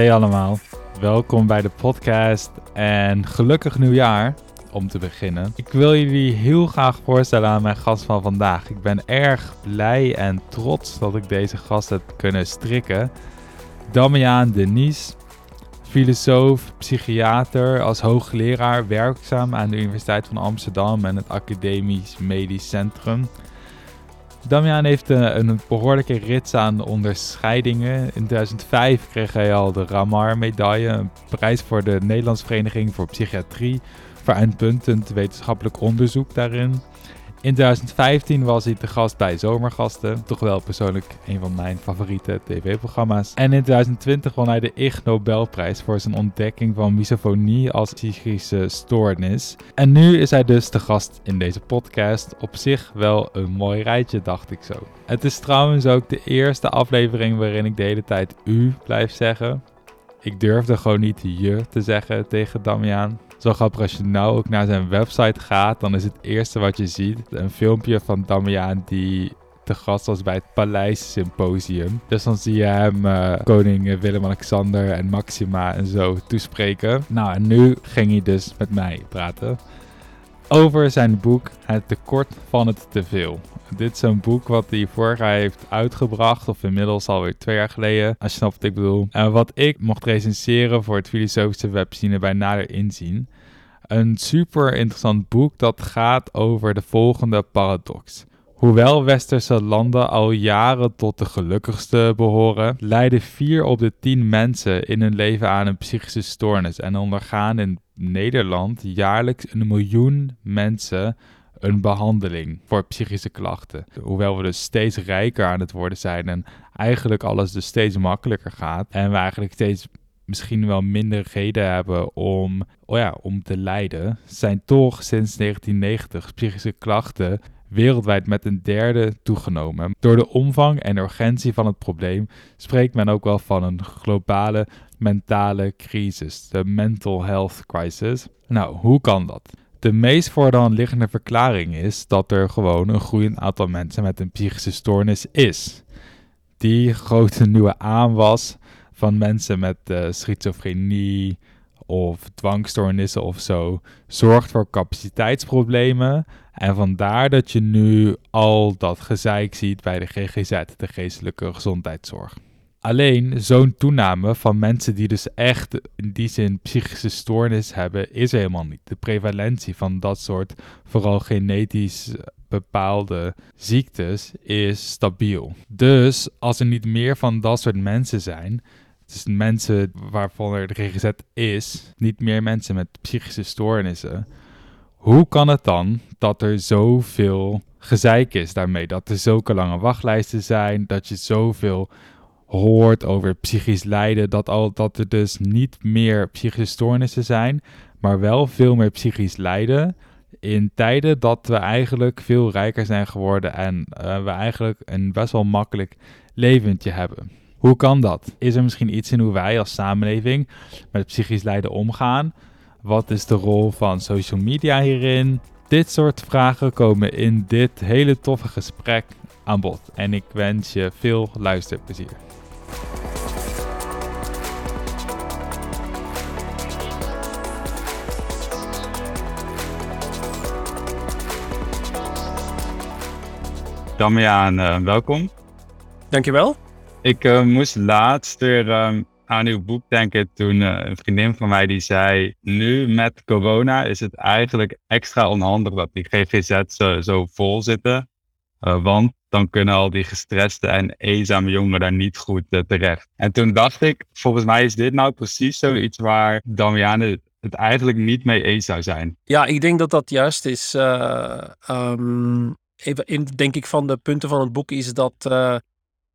Hey allemaal, welkom bij de podcast en gelukkig nieuwjaar om te beginnen. Ik wil jullie heel graag voorstellen aan mijn gast van vandaag. Ik ben erg blij en trots dat ik deze gast heb kunnen strikken. Damian Denies, filosoof, psychiater, als hoogleraar werkzaam aan de Universiteit van Amsterdam en het Academisch Medisch Centrum. Damian heeft een, een behoorlijke rits aan onderscheidingen. In 2005 kreeg hij al de Ramar-medaille, een prijs voor de Nederlandse Vereniging voor Psychiatrie, voor uitpuntend wetenschappelijk onderzoek daarin. In 2015 was hij te gast bij Zomergasten. Toch wel persoonlijk een van mijn favoriete tv-programma's. En in 2020 won hij de Ig Nobelprijs voor zijn ontdekking van misofonie als psychische stoornis. En nu is hij dus te gast in deze podcast. Op zich wel een mooi rijtje, dacht ik zo. Het is trouwens ook de eerste aflevering waarin ik de hele tijd u blijf zeggen. Ik durfde gewoon niet je te zeggen tegen Damian. Zo grappig als je nou ook naar zijn website gaat, dan is het eerste wat je ziet een filmpje van Damian die te gast was bij het Paleis Symposium. Dus dan zie je hem uh, koning Willem-Alexander en Maxima en zo toespreken. Nou, en nu ging hij dus met mij praten over zijn boek Het tekort van het teveel. Dit is een boek wat hij vorig jaar heeft uitgebracht, of inmiddels alweer twee jaar geleden, als je snapt wat ik bedoel. En wat ik mocht recenseren voor het filosofische webzine bij nader inzien. Een super interessant boek dat gaat over de volgende paradox. Hoewel westerse landen al jaren tot de gelukkigste behoren, lijden 4 op de 10 mensen in hun leven aan een psychische stoornis en ondergaan in Nederland jaarlijks een miljoen mensen een behandeling voor psychische klachten. Hoewel we dus steeds rijker aan het worden zijn en eigenlijk alles dus steeds makkelijker gaat en we eigenlijk steeds misschien wel minder reden hebben om, oh ja, om te lijden, zijn toch sinds 1990 psychische klachten wereldwijd met een derde toegenomen. Door de omvang en urgentie van het probleem spreekt men ook wel van een globale mentale crisis, de mental health crisis. Nou, hoe kan dat? De meest voor de hand liggende verklaring is dat er gewoon een groeiend aantal mensen met een psychische stoornis is. Die grote nieuwe aanwas van mensen met uh, schizofrenie of dwangstoornissen of zo zorgt voor capaciteitsproblemen. En vandaar dat je nu al dat gezeik ziet bij de GGZ, de geestelijke gezondheidszorg. Alleen zo'n toename van mensen die dus echt in die zin psychische stoornis hebben, is helemaal niet. De prevalentie van dat soort, vooral genetisch bepaalde ziektes, is stabiel. Dus als er niet meer van dat soort mensen zijn, dus mensen waarvan er de GGZ is, niet meer mensen met psychische stoornissen, hoe kan het dan dat er zoveel gezeik is daarmee? Dat er zulke lange wachtlijsten zijn, dat je zoveel hoort over psychisch lijden, dat, al, dat er dus niet meer psychische stoornissen zijn, maar wel veel meer psychisch lijden. In tijden dat we eigenlijk veel rijker zijn geworden en uh, we eigenlijk een best wel makkelijk leventje hebben. Hoe kan dat? Is er misschien iets in hoe wij als samenleving met psychisch lijden omgaan? Wat is de rol van social media hierin? Dit soort vragen komen in dit hele toffe gesprek aan bod. En ik wens je veel luisterplezier. Damian, uh, welkom. Dankjewel. Ik uh, moest laatst weer um, aan uw boek denken toen uh, een vriendin van mij die zei, nu met corona is het eigenlijk extra onhandig dat die GGZ zo, zo vol zitten. want dan kunnen al die gestreste en eenzame jongeren daar niet goed terecht. En toen dacht ik, volgens mij is dit nou precies zoiets waar Damiane het eigenlijk niet mee eens zou zijn. Ja, ik denk dat dat juist is. Um, even in, denk ik, van de punten van het boek is dat uh,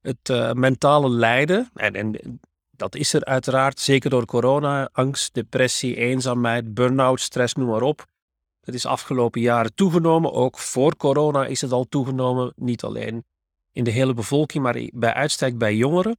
het uh, mentale lijden, en, en dat is er uiteraard, zeker door corona, angst, depressie, eenzaamheid, burn-out, stress, noem maar op. Dat is afgelopen jaren toegenomen. Ook voor corona is het al toegenomen. Niet alleen in de hele bevolking, maar bij uitstek bij jongeren.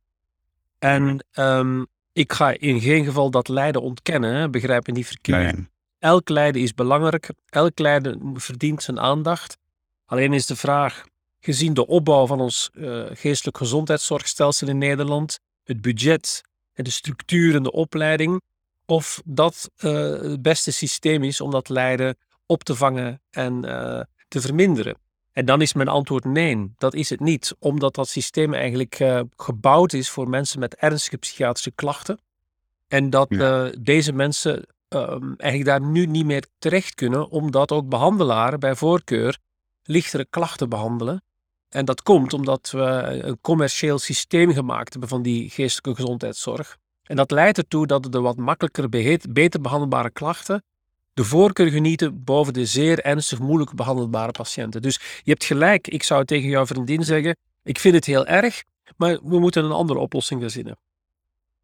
En um, ik ga in geen geval dat lijden ontkennen, begrijp me niet verkeerd. Elk lijden is belangrijk, elk lijden verdient zijn aandacht. Alleen is de vraag, gezien de opbouw van ons uh, geestelijk gezondheidszorgstelsel in Nederland, het budget de structuur en de opleiding, of dat uh, het beste systeem is om dat lijden op te vangen en uh, te verminderen. En dan is mijn antwoord nee, dat is het niet, omdat dat systeem eigenlijk uh, gebouwd is voor mensen met ernstige psychiatrische klachten. En dat ja. deze mensen um, eigenlijk daar nu niet meer terecht kunnen, omdat ook behandelaren bij voorkeur lichtere klachten behandelen. En dat komt omdat we een commercieel systeem gemaakt hebben van die geestelijke gezondheidszorg. En dat leidt ertoe dat de wat makkelijker, beter behandelbare klachten de voorkeur genieten boven de zeer ernstig moeilijk behandelbare patiënten. Dus je hebt gelijk, ik zou tegen jouw vriendin zeggen, ik vind het heel erg, maar we moeten een andere oplossing verzinnen.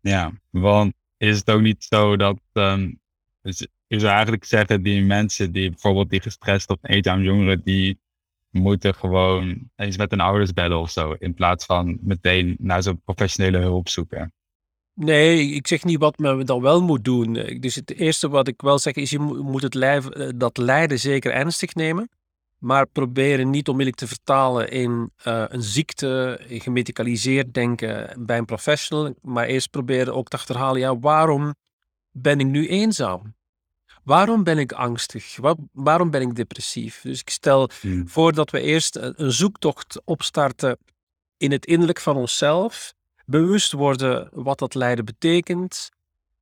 Ja, want is het ook niet zo dat, um, je zou eigenlijk zeggen, die mensen die bijvoorbeeld die gestrest of eenzaam jongeren, die moeten gewoon eens met hun ouders bellen of zo, in plaats van meteen naar zo'n professionele hulp zoeken. Nee, ik zeg niet wat men dan wel moet doen. Dus het eerste wat ik wel zeg is, je moet het lijf, eh, dat lijden zeker ernstig nemen. Maar proberen niet onmiddellijk te vertalen in uh, een ziekte, gemedicaliseerd denken bij een professional. Maar eerst proberen ook te achterhalen, ja, waarom ben ik nu eenzaam? Waarom ben ik angstig? Waar, waarom ben ik depressief? Dus ik stel hmm. voor dat we eerst een zoektocht opstarten in het innerlijk van onszelf bewust worden wat dat lijden betekent,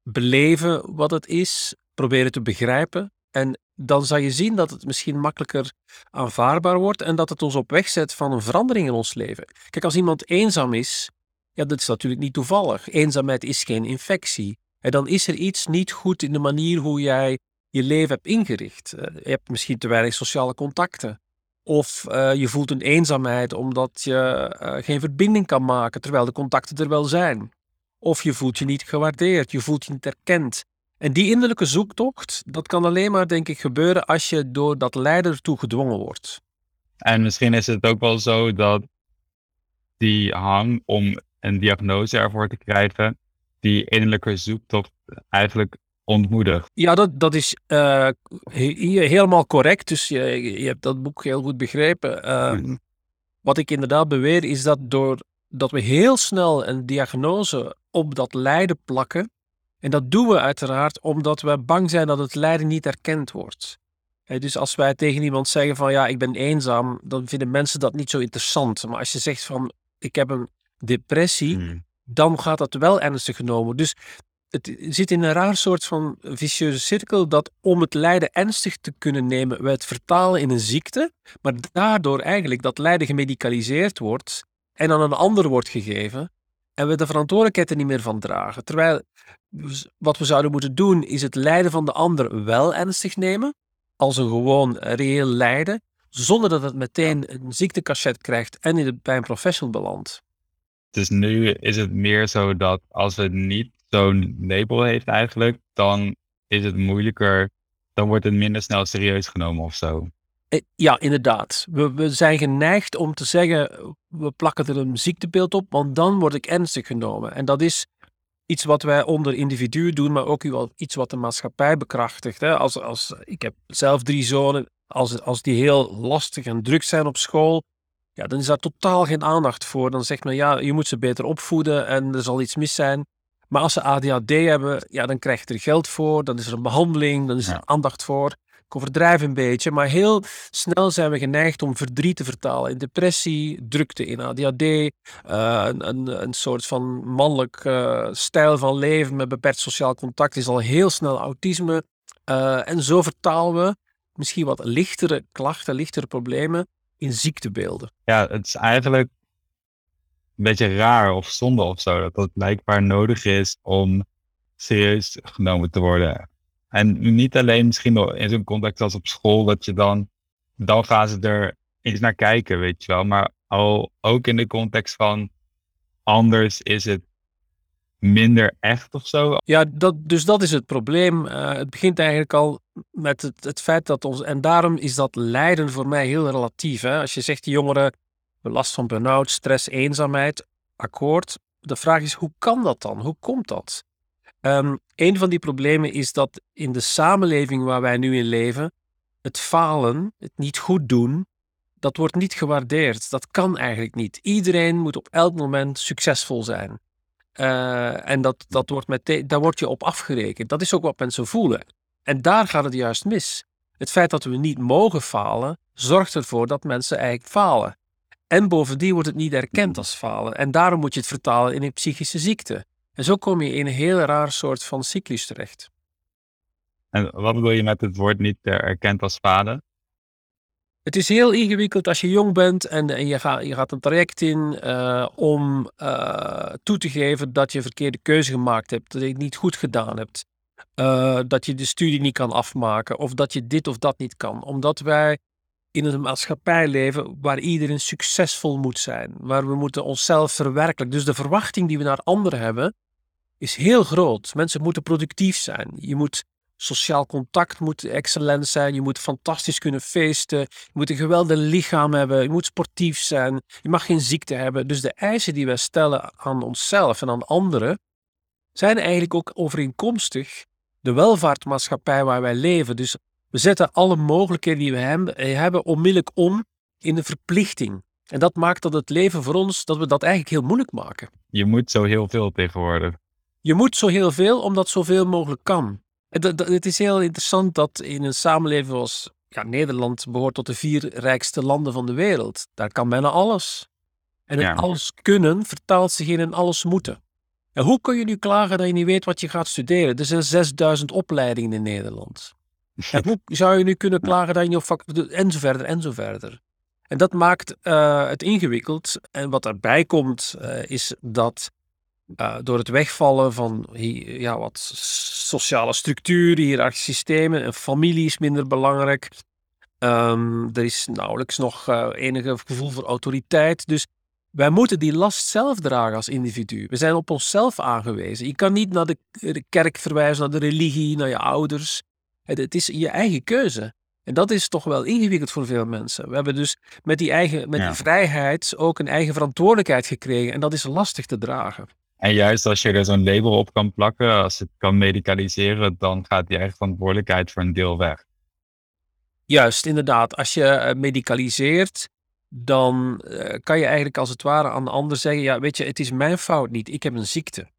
beleven wat het is, proberen te begrijpen. En dan zal je zien dat het misschien makkelijker aanvaardbaar wordt en dat het ons op weg zet van een verandering in ons leven. Kijk, als iemand eenzaam is, ja, dat is natuurlijk niet toevallig. Eenzaamheid is geen infectie. En dan is er iets niet goed in de manier hoe jij je leven hebt ingericht. Eh, je hebt misschien te weinig sociale contacten. Of uh, je voelt een eenzaamheid omdat je uh, geen verbinding kan maken terwijl de contacten er wel zijn. Of je voelt je niet gewaardeerd, je voelt je niet erkend. En die innerlijke zoektocht, dat kan alleen maar denk ik gebeuren als je door dat lijden ertoe gedwongen wordt. En misschien is het ook wel zo dat die hang om een diagnose ervoor te krijgen, die innerlijke zoektocht eigenlijk Ja, dat, dat is uh, helemaal correct. Dus je, je hebt dat boek heel goed begrepen. Uh, wat ik inderdaad beweer is dat doordat we heel snel een diagnose op dat lijden plakken, en dat doen we uiteraard omdat we bang zijn dat het lijden niet erkend wordt. dus als wij tegen iemand zeggen van ja, ik ben eenzaam, dan vinden mensen dat niet zo interessant. Maar als je zegt van ik heb een depressie, hmm. dan gaat dat wel ernstig genomen. Dus het zit in een raar soort van vicieuze cirkel dat om het lijden ernstig te kunnen nemen, we het vertalen in een ziekte, maar daardoor eigenlijk dat lijden gemedicaliseerd wordt en aan een ander wordt gegeven en we de verantwoordelijkheid er niet meer van dragen. Terwijl wat we zouden moeten doen is het lijden van de ander wel ernstig nemen, als een gewoon reëel lijden, zonder dat het meteen een ziektecachet krijgt en in de, bij een professional belandt. Dus nu is het meer zo dat als we niet zo'n label heeft eigenlijk, dan is het moeilijker, dan wordt het minder snel serieus genomen of zo. Eh, ja, inderdaad. We, we zijn geneigd om te zeggen, we plakken er een ziektebeeld op, want dan word ik ernstig genomen. En dat is iets wat wij onder individuen doen, maar ook iets wat de maatschappij bekrachtigt. Hè. Als, als, ik heb zelf drie zonen, als, als die heel lastig en druk zijn op school, ja, dan is daar totaal geen aandacht voor. Dan zegt men, ja, je moet ze beter opvoeden en er zal iets mis zijn. Maar als ze ADHD hebben, ja, dan krijg je er geld voor, dan is er een behandeling, dan is er aandacht voor. Ik overdrijf een beetje, maar heel snel zijn we geneigd om verdriet te vertalen in depressie, drukte in ADHD, uh, eh, een, een, een, soort van mannelijk uh, stijl van leven met beperkt sociaal contact is al heel snel autisme. Uh, en zo vertalen we misschien wat lichtere klachten, lichtere problemen in ziektebeelden. Ja, het is eigenlijk beetje raar of zonde of zo. Dat dat blijkbaar nodig is om serieus genomen te worden. En niet alleen misschien in zo'n context als op school, dat je dan, dan gaan ze er eens naar kijken, weet je wel. Maar al ook in de context van anders is het minder echt of zo. Ja, dat, dus dat is het probleem. Uh, het begint eigenlijk al met het, het feit dat ons. En daarom is dat lijden voor mij heel relatief. Hè? Als je zegt die jongeren last van burn-out, stress, eenzaamheid, akkoord. De vraag is, hoe kan dat dan? Hoe komt dat? Um, een van die problemen is dat in de samenleving waar wij nu in leven, het falen, het niet goed doen, dat wordt niet gewaardeerd. Dat kan eigenlijk niet. Iedereen moet op elk moment succesvol zijn. Uh, en dat, dat wordt meteen, daar word je op afgerekend. Dat is ook wat mensen voelen. En daar gaat het juist mis. Het feit dat we niet mogen falen, zorgt ervoor dat mensen eigenlijk falen. En bovendien wordt het niet erkend als falen. En daarom moet je het vertalen in een psychische ziekte. En zo kom je in een heel raar soort van cyclus terecht. En wat bedoel je met het woord niet erkend als falen? Het is heel ingewikkeld als je jong bent en, en je, gaat, je gaat een traject in uh, om uh, toe te geven dat je een verkeerde keuze gemaakt hebt, dat je het niet goed gedaan hebt, uh, dat je de studie niet kan afmaken of dat je dit of dat niet kan. Omdat wij in een maatschappij leven waar iedereen succesvol moet zijn, waar we moeten onszelf verwerkelijken. Dus de verwachting die we naar anderen hebben is heel groot. Mensen moeten productief zijn. Je moet sociaal contact moet excellent zijn. Je moet fantastisch kunnen feesten. Je moet een geweldig lichaam hebben. Je moet sportief zijn. Je mag geen ziekte hebben. Dus de eisen die wij stellen aan onszelf en aan anderen zijn eigenlijk ook overeenkomstig de welvaartmaatschappij waar wij leven. Dus we zetten alle mogelijkheden die we hebben onmiddellijk om in de verplichting. En dat maakt dat het leven voor ons, dat we dat eigenlijk heel moeilijk maken. Je moet zo heel veel tegenwoordig. Je moet zo heel veel, omdat zoveel mogelijk kan. Het, is heel interessant dat in een samenleving ja, Nederland behoort tot de vier rijkste landen van de wereld. Daar kan bijna alles. En het alles kunnen vertaalt zich in een alles moeten. En hoe kun je nu klagen dat je niet weet wat je gaat studeren? Er zijn 6000 opleidingen in Nederland. En hoe zou je nu kunnen klagen dat je op vak... En zo verder, en zo verder. En dat maakt uh, het ingewikkeld. En wat erbij komt, uh, is dat uh, door het wegvallen van ja, wat sociale structuren, hiërarchische systemen, een familie is minder belangrijk. Um, er is nauwelijks nog enige gevoel voor autoriteit. Dus wij moeten die last zelf dragen als individu. We zijn op onszelf aangewezen. Je kan niet naar de, de kerk verwijzen, naar de religie, naar je ouders. Het, het is je eigen keuze. En dat is toch wel ingewikkeld voor veel mensen. We hebben dus met die, eigen, met die vrijheid ook een eigen verantwoordelijkheid gekregen. En dat is lastig te dragen. En juist als je er zo'n label op kan plakken, als het kan medicaliseren, dan gaat die eigen verantwoordelijkheid voor een deel weg. Juist, inderdaad. Als je uh, medicaliseert, dan uh, kan je eigenlijk als het ware aan de ander zeggen: Ja, weet je, het is mijn fout niet. Ik heb een ziekte.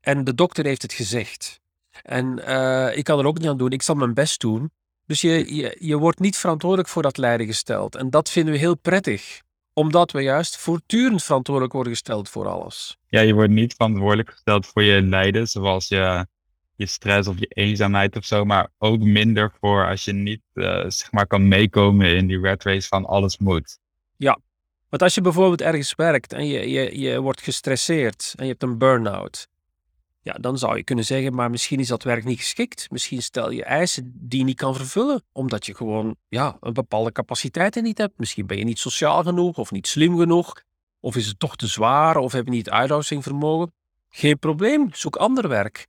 En de dokter heeft het gezegd. En uh, ik kan er ook niet aan doen. Ik zal mijn best doen. Dus je, je, je wordt niet verantwoordelijk voor dat lijden gesteld. En dat vinden we heel prettig omdat we juist voortdurend verantwoordelijk worden gesteld voor alles. Ja, je wordt niet verantwoordelijk gesteld voor je lijden, zoals je, je stress of je eenzaamheid of zo, maar ook minder voor als je niet uh, zeg maar kan meekomen in die red race van alles moet. Ja, want als je bijvoorbeeld ergens werkt en je, je, je wordt gestresseerd en je hebt een burn-out, ja, dan zou je kunnen zeggen, maar misschien is dat werk niet geschikt. Misschien stel je eisen die je niet kan vervullen, omdat je gewoon ja, een bepaalde capaciteiten niet hebt. Misschien ben je niet sociaal genoeg of niet slim genoeg. Of is het toch te zwaar of heb je niet uithoudingsvermogen. Geen probleem, zoek ander werk.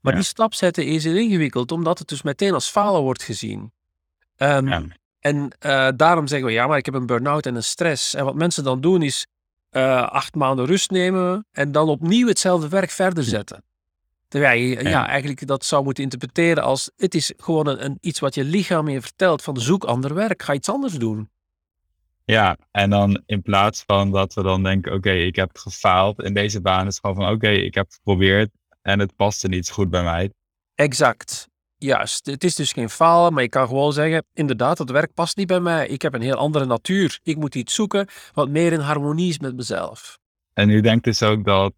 Maar die stap zetten is ingewikkeld, omdat het dus meteen als falen wordt gezien. Um, En uh, daarom zeggen we, ja, maar ik heb een burn-out en een stress. En wat mensen dan doen is uh, acht maanden rust nemen en dan opnieuw hetzelfde werk verder zetten. Terwijl je ja. eigenlijk dat zou moeten interpreteren als het is gewoon een, iets wat je lichaam je vertelt van zoek ander werk, ga iets anders doen. Ja, en dan in plaats van dat we dan denken, oké, ik heb gefaald in deze baan, is gewoon van oké, ik heb geprobeerd en het paste niet goed bij mij. Exact, juist. Het is dus geen falen, maar je kan gewoon zeggen, inderdaad, het werk past niet bij mij. Ik heb een heel andere natuur. Ik moet iets zoeken wat meer in harmonie is met mezelf. En u denkt dus ook dat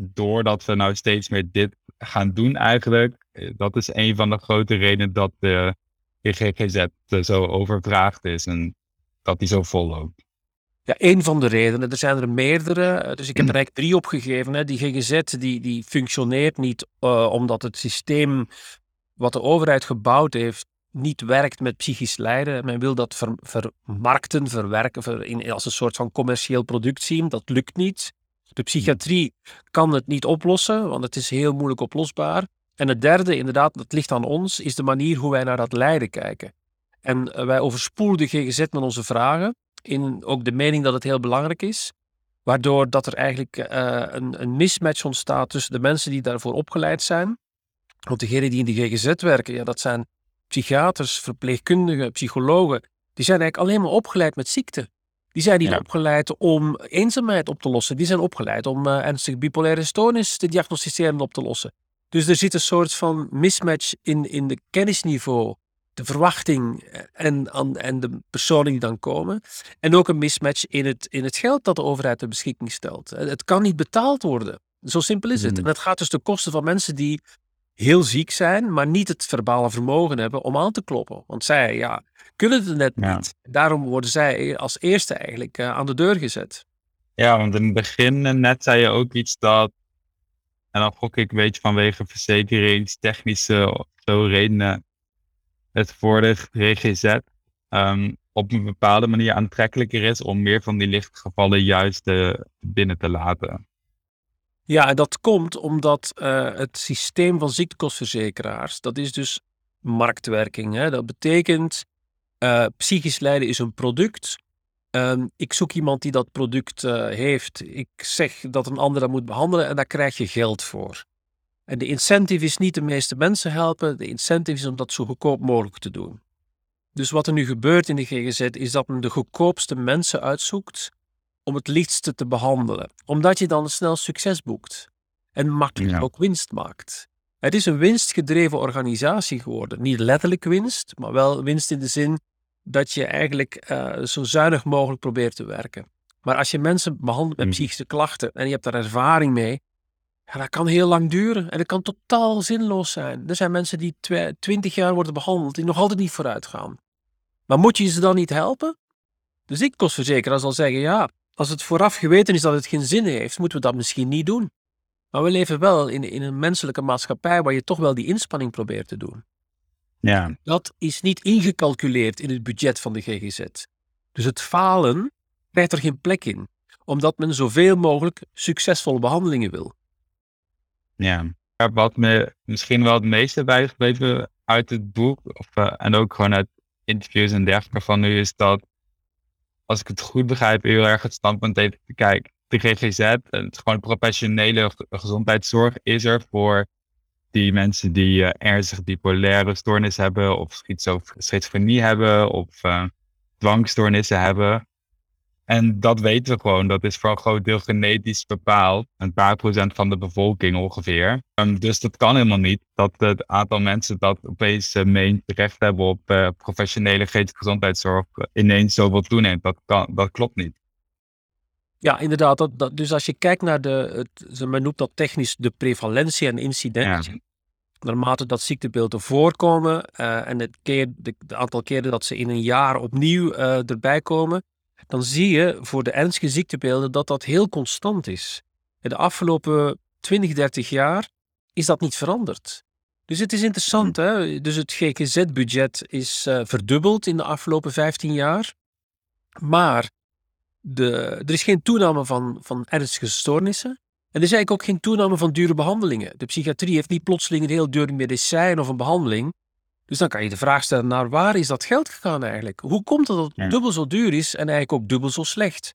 doordat we nou steeds meer dit gaan doen eigenlijk, eh, dat is een van de grote redenen dat de GGZ eh, zo overvraagd is en dat die zo vol loopt. Ja, één van de redenen. Er zijn er meerdere. Eh, dus ik heb er eigenlijk drie opgegeven. Hè. Die GGZ die, die functioneert niet omdat het systeem wat de overheid gebouwd heeft niet werkt met psychisch lijden. Men wil dat ver, vermarkten, verwerken, ver, in, als een soort van commercieel product zien. Dat lukt niet. De psychiatrie kan het niet oplossen, want het is heel moeilijk oplosbaar. En het derde, inderdaad, dat ligt aan ons, is de manier hoe wij naar dat lijden kijken. En eh, wij overspoelen de GGZ met onze vragen, in ook de mening dat het heel belangrijk is, waardoor dat er eigenlijk uh, een, een mismatch ontstaat tussen de mensen die daarvoor opgeleid zijn. Want degenen die in de GGZ werken, ja, dat zijn psychiaters, verpleegkundigen, psychologen, die zijn eigenlijk alleen maar opgeleid met ziekte. Die zijn niet Ja. opgeleid om eenzaamheid op te lossen. Die zijn opgeleid om eh ernstige bipolaire stoornis te diagnosticeren en op te lossen. Dus er zit een soort van mismatch in, in de kennisniveau, de verwachting eh, en, en de personen die dan komen. En ook een mismatch in het, in het geld dat de overheid ter beschikking stelt. Eh, Het kan niet betaald worden. Zo simpel is het. Hmm. En het gaat dus ten koste van mensen die heel ziek zijn, maar niet het verbale vermogen hebben om aan te kloppen. Want zij ja, kunnen het net Ja. niet. Daarom worden zij als eerste eigenlijk eh, aan de deur gezet. Ja, want in het begin eh, net zei je ook iets dat, en dan gok ik een beetje vanwege verzekeringstechnische of zo redenen, het voor de GGZ ehm, op een bepaalde manier aantrekkelijker is om meer van die lichte gevallen juist eh, binnen te laten. Ja, en dat komt omdat eh, het systeem van ziektekostverzekeraars, dat is dus marktwerking. Hè? Dat betekent, eh, psychisch lijden is een product. Ehm, ik zoek iemand die dat product eh, heeft. Ik zeg dat een ander dat moet behandelen en daar krijg je geld voor. En de incentive is niet de meeste mensen helpen. De incentive is om dat zo goedkoop mogelijk te doen. Dus wat er nu gebeurt in de GGZ is dat men de goedkoopste mensen uitzoekt om het lichtste te behandelen. Omdat je dan snel succes boekt en makkelijk Ja. ook winst maakt. Het is een winstgedreven organisatie geworden. Niet letterlijk winst, maar wel winst in de zin dat je eigenlijk eh, zo zuinig mogelijk probeert te werken. Maar als je mensen behandelt met Mhm. psychische klachten en je hebt daar ervaring mee, ja, dat kan heel lang duren en dat kan totaal zinloos zijn. Er zijn mensen die twe- 20 jaar worden behandeld die nog altijd niet vooruit gaan. Maar moet je ze dan niet helpen? De ziektekostverzekeraar zal zeggen, ja, als het vooraf geweten is dat het geen zin heeft, moeten we dat misschien niet doen. Maar we leven wel in, in een menselijke maatschappij waar je toch wel die inspanning probeert te doen. Ja, Dat is niet ingecalculeerd in het budget van de GGZ. Dus het falen krijgt er geen plek in, omdat men zoveel mogelijk succesvolle behandelingen wil. ja. Wat me misschien wel het meeste bijgebleven uit het boek, of, eh, en ook gewoon uit interviews en dergelijke van nu, is dat, als ik het goed begrijp, heel erg het standpunt heeft, kijk, de GGZ, en het gewoon professionele ge- gezondheidszorg, is er voor die mensen die eh, ernstig bipolaire stoornis hebben, of schizo- schizofrenie hebben, of eh, dwangstoornissen hebben. En dat weten we gewoon. Dat is voor een groot deel genetisch bepaald. Een paar procent van de bevolking ongeveer. Ehm, dus dat kan helemaal niet. Dat het aantal mensen dat opeens uh, meent recht hebben op eh, professionele geestelijke gezondheidszorg eh, ineens zoveel toeneemt. Dat, kan, dat klopt niet. Ja, inderdaad. Dat, dat, dus als je kijkt naar de, het, ze- men noemt dat technisch de prevalentie en incidentie. Naarmate dat ziektebeelden voorkomen en het, keer, de, de aantal keren dat ze in een jaar opnieuw erbij komen, dan zie je voor de ernstige ziektebeelden dat dat heel constant is. De afgelopen 20, 30 jaar is dat niet veranderd. Dus het is interessant, hè? Dus het GGZ-budget is eh, verdubbeld in de afgelopen 15 jaar. Maar de, er is geen toename van, van ernstige stoornissen. En er is eigenlijk ook geen toename van dure behandelingen. De psychiatrie heeft niet plotseling een heel duur medicijn of een behandeling. Dus dan kan je de vraag stellen, naar waar is dat geld gegaan eigenlijk? Hoe komt het dat het dubbel zo duur is en eigenlijk ook dubbel zo slecht?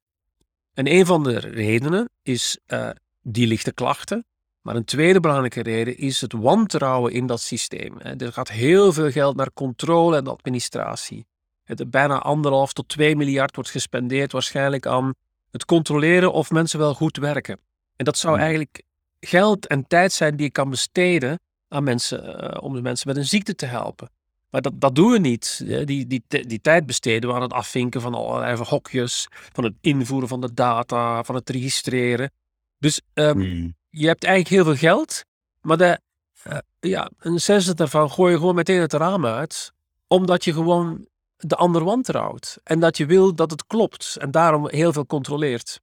En een van de redenen is eh, die lichte klachten. Maar een tweede belangrijke reden is het wantrouwen in dat systeem. Er gaat heel veel geld naar controle en administratie. Het, bijna anderhalf tot twee miljard wordt gespendeerd waarschijnlijk aan het controleren of mensen wel goed werken. En dat zou eigenlijk geld en tijd zijn die je kan besteden aan mensen, eh, om de mensen met een ziekte te helpen. Maar dat, dat doen we niet. Die, die, die, tijd besteden we aan het afvinken van allerlei hokjes, van het invoeren van de data, van het registreren. Dus ehm, Hmm. je hebt eigenlijk heel veel geld, maar de, eh, ja, een zesde daarvan gooi je gewoon meteen het raam uit, omdat je gewoon de ander wantrouwt. En dat je wil dat het klopt en daarom heel veel controleert.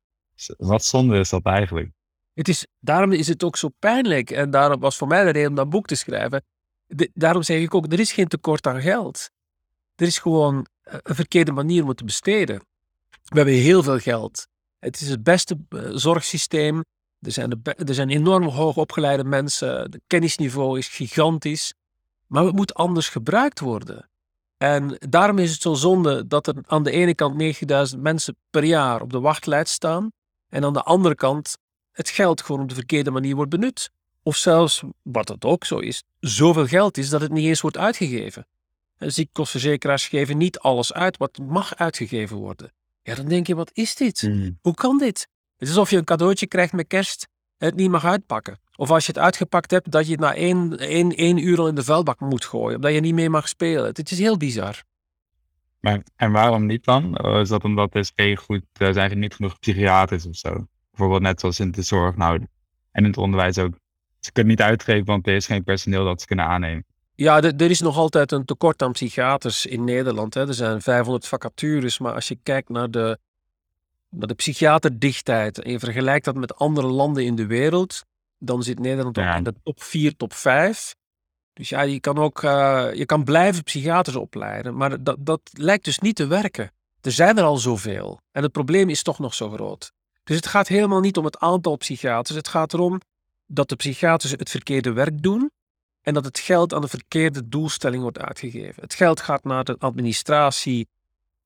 Wat zonde is dat eigenlijk? Het is, daarom is het ook zo pijnlijk en daarom was voor mij de reden om dat boek te schrijven. Daarom zeg ik ook, er is geen tekort aan geld. Er is gewoon eh, een verkeerde manier om te besteden. We hebben heel veel geld. Het is het beste eh, zorgsysteem. Er zijn, er zijn enorm hoog opgeleide mensen. Het kennisniveau is gigantisch. Maar het moet anders gebruikt worden. En daarom is het zo zonde dat er aan de ene kant 90.000 mensen per jaar op de wachtlijst staan. En aan de andere kant het geld gewoon op de verkeerde manier wordt benut. Of zelfs, wat het ook zo is, zoveel geld is dat het niet eens wordt uitgegeven. En geven niet alles uit wat mag uitgegeven worden. Ja, dan denk je, wat is dit? Hoe kan dit? Het is alsof je een cadeautje krijgt met kerst en het niet mag uitpakken. Of als je het uitgepakt hebt, dat je het na één, één, één uur al in de vuilbak moet gooien. Omdat je niet meer mag spelen. Het is heel bizar. Maar, en waarom niet dan? Is dat omdat de speelgoed, er zijn er niet genoeg psychiaters of zo? Bijvoorbeeld net zoals in de zorg nou, en in het onderwijs ook. Ze kunnen niet uitgeven, want er is geen personeel dat ze kunnen aannemen. Ja, er is nog altijd een tekort aan psychiaters in Nederland. Hè. Er zijn 500 vacatures, maar als je kijkt naar de, naar de psychiaterdichtheid en je vergelijkt dat met andere landen in de wereld, dan zit Nederland ja. in de top 4, top 5. Dus ja, je kan ook uh, je kan blijven psychiaters opleiden, maar dat, dat lijkt dus niet te werken. Er zijn er al zoveel en het probleem is toch nog zo groot. Dus het gaat helemaal niet om het aantal psychiaters. Het gaat erom dat de psychiaters het verkeerde werk doen en dat het geld aan de verkeerde doelstelling wordt uitgegeven. Het geld gaat naar de administratie,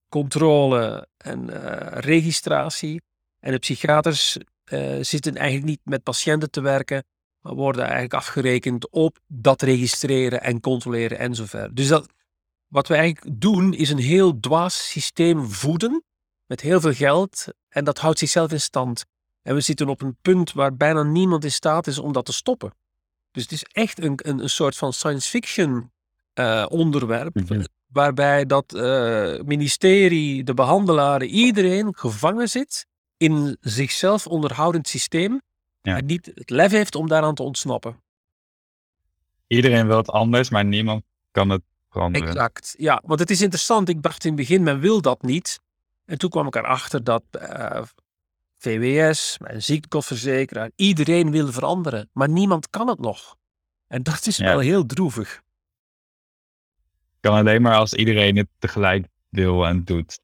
controle en uh, registratie. En de psychiaters uh, zitten eigenlijk niet met patiënten te werken, maar worden eigenlijk afgerekend op dat registreren en controleren en zover. Dus dat, wat we eigenlijk doen is een heel dwaas systeem voeden met heel veel geld en dat houdt zichzelf in stand. En we zitten op een punt waar bijna niemand in staat is om dat te stoppen. Dus het is echt een, een, een soort van science fiction uh, onderwerp. Mhm. Waarbij dat uh, ministerie, de behandelaren, iedereen gevangen zit in zichzelf onderhoudend systeem. Ja. En niet het lef heeft om daaraan te ontsnappen. Iedereen wil het anders, maar niemand kan het veranderen. Exact, ja. Want het is interessant. Ik dacht in het begin, men wil dat niet. En toen kwam ik erachter dat uh, VWS, mijn ziektekostenverzekeraar, iedereen wil veranderen, maar niemand kan het nog. En dat is wel heel droevig. Kan alleen maar als iedereen het tegelijk wil en doet.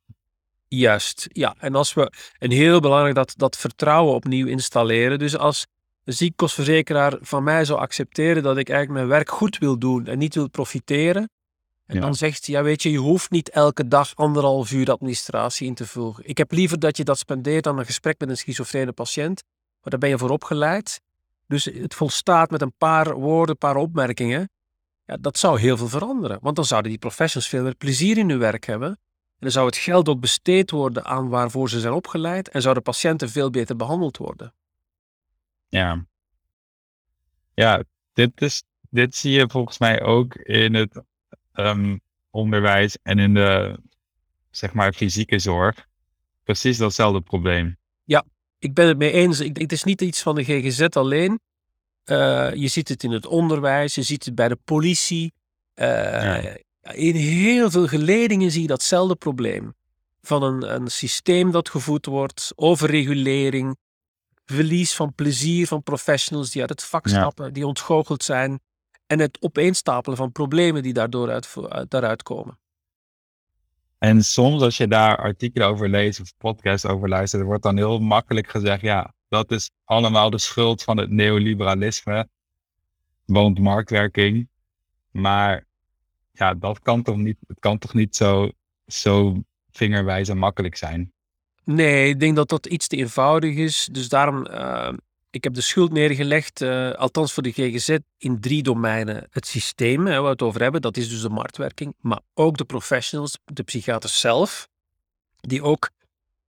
Juist, ja. En als we, en heel belangrijk dat, dat vertrouwen opnieuw installeren. Dus als een ziektekostenverzekeraar van mij zou accepteren dat ik eigenlijk mijn werk goed wil doen en niet wil profiteren, en dan zegt hij, ja weet je, je hoeft niet elke dag anderhalf uur administratie in te voegen. Ik heb liever dat je dat spendeert dan een gesprek met een schizofrene patiënt. Maar daar ben je voor opgeleid. Dus het volstaat met een paar woorden, een paar opmerkingen. Ja, dat zou heel veel veranderen. Want dan zouden die professionals veel meer plezier in hun werk hebben. En dan zou het geld ook besteed worden aan waarvoor ze zijn opgeleid. En zouden patiënten veel beter behandeld worden. Ja. Ja, dit, is, dit zie je volgens mij ook in het um, onderwijs en in de, zeg maar, fysieke zorg precies datzelfde probleem. Ja, ik ben het mee eens. Ik, het is niet iets van de GGZ alleen. Uh, je ziet het in het onderwijs, je ziet het bij de politie. Uh, In heel veel geledingen zie je datzelfde probleem. Van een, een systeem dat gevoed wordt, overregulering, verlies van plezier van professionals die uit het vak stappen, die ontgoocheld zijn en het opeenstapelen van problemen die daardoor uit, daaruit komen. En soms als je daar artikelen over leest of podcasts over luistert, wordt dan heel makkelijk gezegd, ja, dat is allemaal de schuld van het neoliberalisme, want marktwerking. Maar ja, dat kan toch niet, het kan toch niet zo, zo vingerwijs en makkelijk zijn? Nee, ik denk dat dat iets te eenvoudig is. Dus daarom uh, ik heb de schuld neergelegd, uh, althans voor de GGZ, in drie domeinen. Het systeem, hè, waar we het over hebben, dat is dus de marktwerking. Maar ook de professionals, de psychiaters zelf, die ook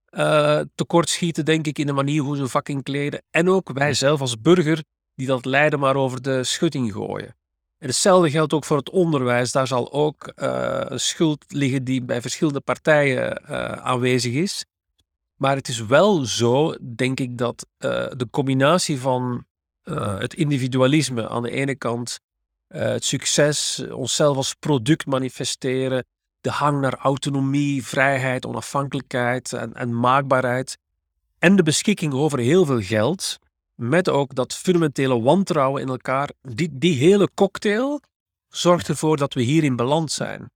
uh, tekortschieten, denk ik, in de manier hoe ze vak kleden. En ook wij zelf als burger, die dat lijden maar over de schutting gooien. En hetzelfde geldt ook voor het onderwijs. Daar zal ook uh, een schuld liggen die bij verschillende partijen aanwezig is. Maar het is wel zo, denk ik, dat uh, de combinatie van uh, het individualisme aan de ene kant, uh, het succes, onszelf als product manifesteren, de hang naar autonomie, vrijheid, onafhankelijkheid en, maakbaarheid, en de beschikking over heel veel geld, met ook dat fundamentele wantrouwen in elkaar, die, die hele cocktail zorgt ervoor dat we hier in zijn.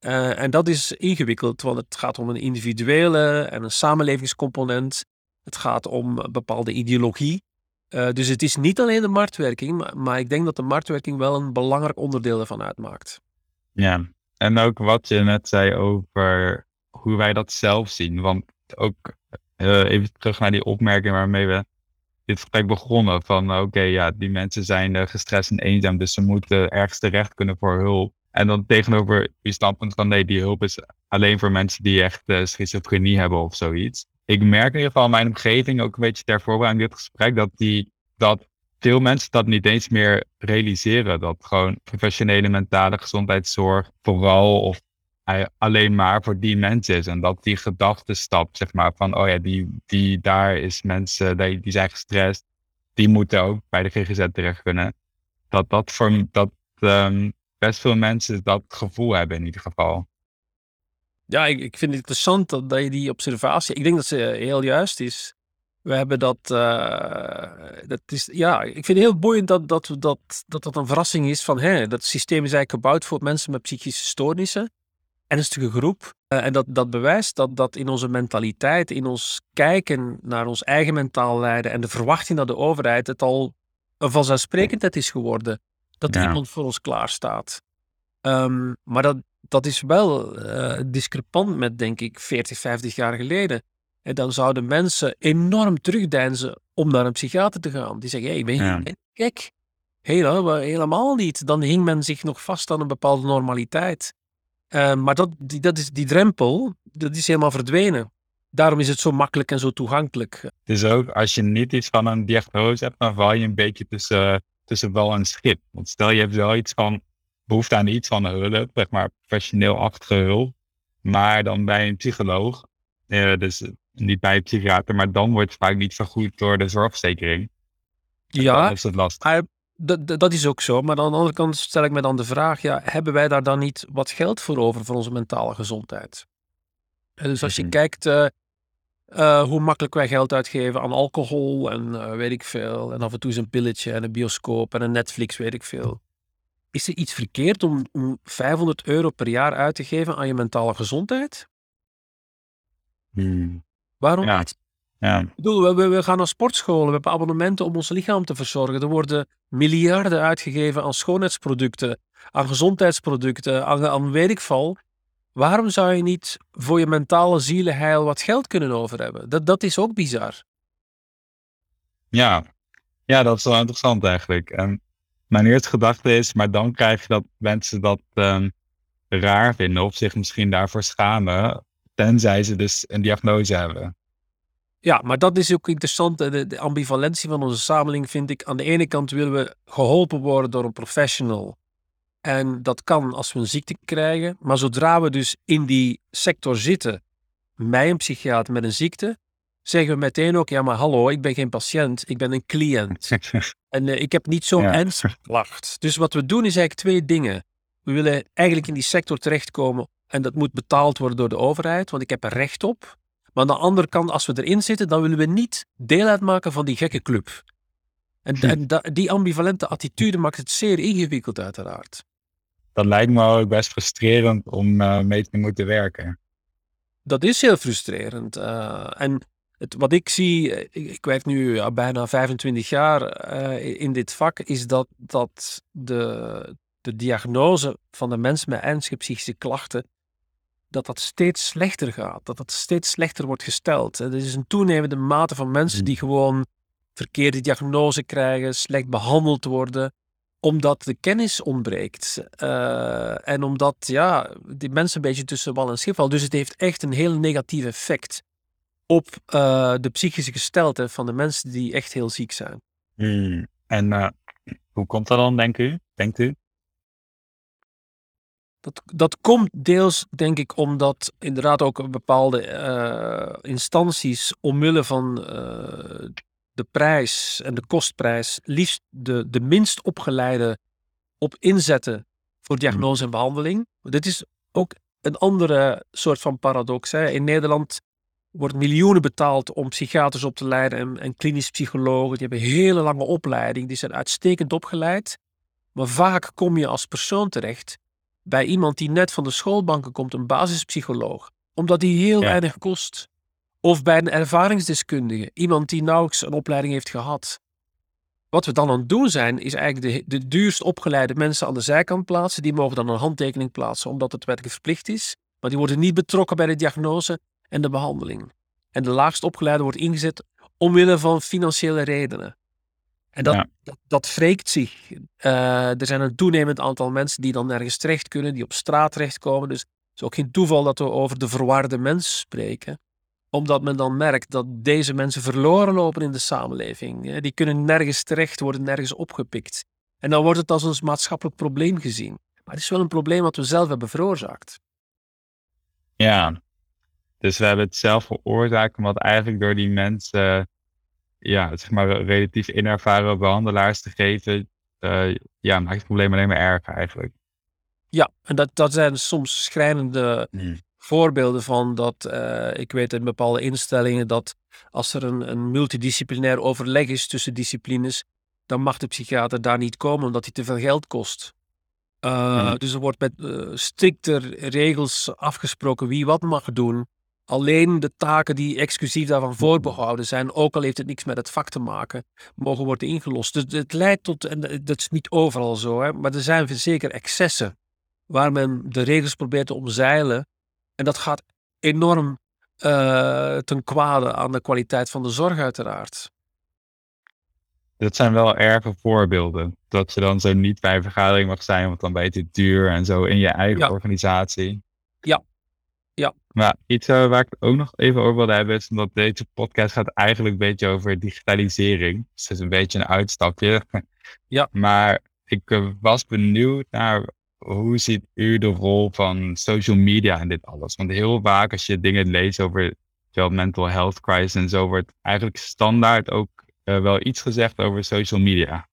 Uh, en dat is ingewikkeld, want het gaat om een individuele en een samenlevingscomponent. Het gaat om een bepaalde ideologie. Uh, dus het is niet alleen de marktwerking, maar, ik denk dat de marktwerking wel een belangrijk onderdeel ervan uitmaakt. Ja, en ook wat je net zei over hoe wij dat zelf zien. Want ook uh, even terug naar die opmerking waarmee we dit gesprek begonnen. Van oké, ja, die mensen zijn gestrest en eenzaam, dus ze moeten ergens terecht kunnen voor hulp. En dan tegenover je standpunt van nee, die hulp is alleen voor mensen die echt uh, schizofrenie hebben of zoiets. Ik merk in ieder geval in mijn omgeving, ook een beetje ter voorbereiding dit gesprek, dat, die, dat veel mensen dat niet eens meer realiseren. Dat gewoon professionele mentale gezondheidszorg vooral of alleen maar voor die mensen is. En dat die gedachtenstap, zeg maar, van oh ja, die, die daar is mensen, die, die zijn gestrest, die moeten ook bij de GGZ terecht kunnen. Dat dat voor dat um, best veel mensen dat gevoel hebben in ieder geval. Ja, ik, ik vind het interessant dat, je die observatie, ik denk dat ze heel juist is. We hebben dat, uh, dat is, ja, ik vind het heel boeiend dat dat, dat, dat, dat een verrassing is van, hè, dat systeem is eigenlijk gebouwd voor mensen met psychische stoornissen ernstige groep. Uh, en dat, dat bewijst dat, dat in onze mentaliteit, in ons kijken naar ons eigen mentaal lijden en de verwachting dat de overheid het al een vanzelfsprekendheid is geworden dat ja. iemand voor ons klaar staat. Um, maar dat, dat is wel uh, discrepant met, denk ik, 40, 50 jaar geleden. En dan zouden mensen enorm terugdeinzen om naar een psychiater te gaan. Die zeggen, hé, hey, ben je ja. gek? Heel, helemaal niet. Dan hing men zich nog vast aan een bepaalde normaliteit. Uh, maar dat, die, dat is, die drempel, dat is helemaal verdwenen. Daarom is het zo makkelijk en zo toegankelijk. Het is ook, als je niet iets van een diagnose hebt, dan val je een beetje tussen, tussen wel en schip. Want stel je hebt wel iets van behoefte aan iets van hulp, zeg maar professioneel-achtige hulp. Maar dan bij een psycholoog, uh, dus niet bij een psychiater, maar dan wordt het vaak niet vergoed door de zorgverzekering. Ja, is het lastig dat, dat is ook zo. Maar aan de andere kant stel ik me dan de vraag: ja, hebben wij daar dan niet wat geld voor over voor onze mentale gezondheid? dus als je mhm. kijkt uh, uh, hoe makkelijk wij geld uitgeven aan alcohol en uh, weet ik veel, en af en toe eens een pilletje en een bioscoop en een Netflix, weet ik veel. Is er iets verkeerd om, om 500 euro per jaar uit te geven aan je mentale gezondheid? Hmm. Waarom ja. niet? Ja. Ik bedoel, we, we, gaan naar sportscholen, we hebben abonnementen om ons lichaam te verzorgen. Er worden miljarden uitgegeven aan schoonheidsproducten, aan gezondheidsproducten, aan, aan weet ik veel. Waarom zou je niet voor je mentale zielenheil wat geld kunnen over hebben? Dat, dat is ook bizar. Ja. ja, dat is wel interessant eigenlijk. En mijn eerste gedachte is, maar dan krijg je dat mensen dat um, raar vinden of zich misschien daarvoor schamen, tenzij ze dus een diagnose hebben. Ja, maar dat is ook interessant. De, de, ambivalentie van onze samenleving vind ik. Aan de ene kant willen we geholpen worden door een professional. En dat kan als we een ziekte krijgen. Maar zodra we dus in die sector zitten, mij een psychiater met een ziekte, zeggen we meteen ook, ja maar hallo, ik ben geen patiënt, ik ben een cliënt. en uh, ik heb niet zo'n ja. klacht. Dus wat we doen is eigenlijk twee dingen. We willen eigenlijk in die sector terechtkomen en dat moet betaald worden door de overheid, want ik heb er recht op. Maar aan de andere kant, als we erin zitten, dan willen we niet deel uitmaken van die gekke club. En, hm. en die ambivalente attitude maakt het zeer ingewikkeld, uiteraard. Dat lijkt me ook best frustrerend om uh, mee te moeten werken. Dat is heel frustrerend. Uh, en het, wat ik zie, ik, ik werk nu uh, bijna 25 jaar uh, in dit vak, is dat, dat de, de diagnose van de mensen met ernstige psychische klachten dat dat steeds slechter gaat. Dat dat steeds slechter wordt gesteld. Er is een toenemende mate van mensen die gewoon verkeerde diagnose krijgen, slecht behandeld worden, omdat de kennis ontbreekt. Uh, en omdat ja, die mensen een beetje tussen wal en schip vallen. Dus het heeft echt een heel negatief effect op uh, de psychische gesteldheid van de mensen die echt heel ziek zijn. Hmm. En uh, hoe komt dat dan, denk u? denkt u? Dat, dat komt deels, denk ik, omdat inderdaad ook bepaalde instanties omwille van de prijs en de kostprijs liefst de, de minst opgeleide op inzetten voor diagnose en behandeling. Dit is ook een andere soort van paradox. Hè. In Nederland wordt miljoenen betaald om psychiaters op te leiden en, en klinisch psychologen. Die hebben een hele lange opleiding, die zijn uitstekend opgeleid. Maar vaak kom je als persoon terecht bij iemand die net van de schoolbanken komt, een basispsycholoog, omdat die heel weinig kost. Of bij een ervaringsdeskundige, iemand die nauwelijks een opleiding heeft gehad. Wat we dan aan het doen zijn, is eigenlijk de, de duurst opgeleide mensen aan de zijkant plaatsen. Die mogen dan een handtekening plaatsen, omdat het wettelijk verplicht is. Maar die worden niet betrokken bij de diagnose en de behandeling. En de laagst opgeleide wordt ingezet omwille van financiële redenen. En dat, Ja. dat, dat wreekt zich. Eh, er zijn een toenemend aantal mensen die dan nergens terecht kunnen, die op straat terechtkomen. Dus het is ook geen toeval dat we over de verwarde mens spreken. Omdat men dan merkt dat deze mensen verloren lopen in de samenleving. Die kunnen nergens terecht, worden nergens opgepikt. En dan wordt het als een maatschappelijk probleem gezien. Maar het is wel een probleem wat we zelf hebben veroorzaakt. Ja, dus we hebben het zelf veroorzaakt, omdat eigenlijk door die mensen, ja, zeg maar, relatief inervaren behandelaars te geven, eh, ja, maakt het probleem alleen maar erger eigenlijk. Ja, en dat, dat zijn soms schrijnende voorbeelden van dat, eh, ik weet in bepaalde instellingen, dat als er een, een multidisciplinair overleg is tussen disciplines, dan mag de psychiater daar niet komen omdat hij te veel geld kost. Uh, Mhm. Dus er wordt met uh, strikter regels afgesproken wie wat mag doen. Alleen de taken die exclusief daarvan voorbehouden zijn, ook al heeft het niks met het vak te maken, mogen worden ingelost. Dus het leidt tot, en dat is niet overal zo, hè, maar er zijn zeker excessen waar men de regels probeert te omzeilen. En dat gaat enorm uh, ten kwade aan de kwaliteit van de zorg, uiteraard. Dat zijn wel erge voorbeelden. Dat je dan zo niet bij een vergadering mag zijn, want dan ben je te duur en zo in je eigen Ja. organisatie. Ja. Ja. Maar iets uh, waar ik het ook nog even over wilde hebben, is omdat deze podcast gaat eigenlijk een beetje over digitalisering. Dus het is een beetje een uitstapje. Ja. Maar ik uh, was benieuwd naar hoe ziet u de rol van social media in dit alles? Want heel vaak als je dingen leest over mental health crisis en zo, wordt eigenlijk standaard ook uh, wel iets gezegd over social media.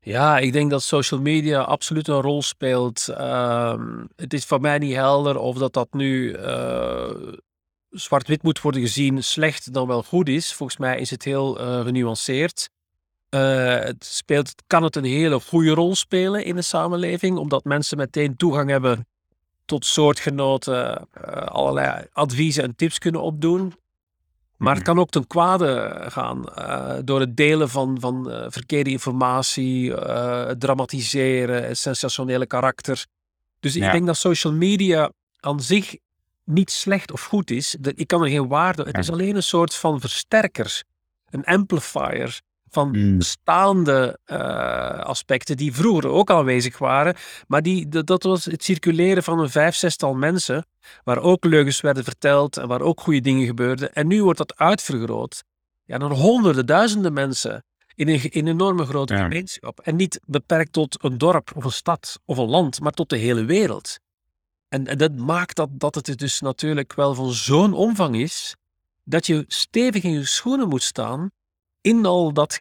Ja, ik denk dat social media absoluut een rol speelt. Um, het is voor mij niet helder of dat dat nu uh, zwart-wit moet worden gezien, slecht dan wel goed is. Volgens mij is het heel uh, genuanceerd. Uh, het speelt, kan het een hele goede rol spelen in de samenleving, omdat mensen meteen toegang hebben tot soortgenoten, allerlei adviezen en tips kunnen opdoen. Maar het kan ook ten kwade gaan uh, door het delen van, van verkeerde informatie, het dramatiseren, het sensationele karakter. Dus ja. ik denk dat social media aan zich niet slecht of goed is. Ik kan er geen waarde. Het is alleen een soort van versterker, een amplifier van Hmm. bestaande aspecten die vroeger ook aanwezig waren. Maar die, dat was het circuleren van een vijf, zestal mensen, waar ook leugens werden verteld en waar ook goede dingen gebeurden. En nu wordt dat uitvergroot ja, naar honderden, duizenden mensen in een, in een enorme grote Ja. gemeenschap. En niet beperkt tot een dorp of een stad of een land, maar tot de hele wereld. En, en dat maakt dat, dat het dus natuurlijk wel van zo'n omvang is, dat je stevig in je schoenen moet staan in al dat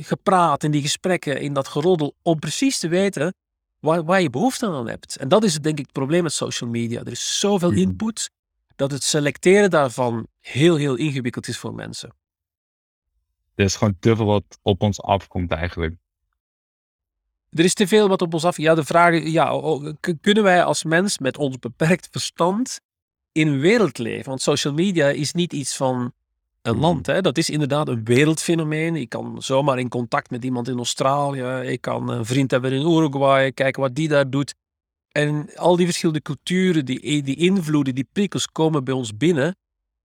gepraat, in die gesprekken, in dat geroddel, om precies te weten waar, waar je behoefte aan hebt. En dat is denk ik het probleem met social media. Er is zoveel Mhm. input dat het selecteren daarvan heel, heel ingewikkeld is voor mensen. Er is gewoon te veel wat op ons afkomt eigenlijk. Er is te veel wat op ons af. Ja, de vraag is, ja, kunnen wij als mens met ons beperkt verstand in een wereld leven? Want social media is niet iets van een Mhm. land. Hè? Dat is inderdaad een wereldfenomeen. Ik kan zomaar in contact met iemand in Australië. Ik kan een vriend hebben in Uruguay. Kijken wat die daar doet. En al die verschillende culturen, die, die invloeden, die prikkels komen bij ons binnen.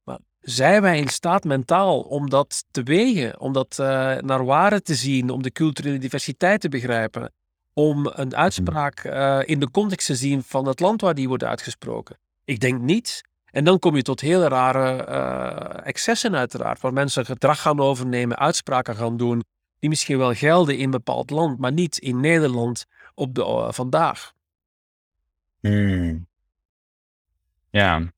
Maar zijn wij in staat mentaal om dat te wegen? Om dat eh, naar waarde te zien? Om de culturele diversiteit te begrijpen? Om een uitspraak eh, in de context te zien van het land waar die wordt uitgesproken? Ik denk niet. En dan kom je tot hele rare eh, excessen uiteraard, waar mensen gedrag gaan overnemen, uitspraken gaan doen, die misschien wel gelden in een bepaald land, maar niet in Nederland op de eh, vandaag. Hmm. Ja,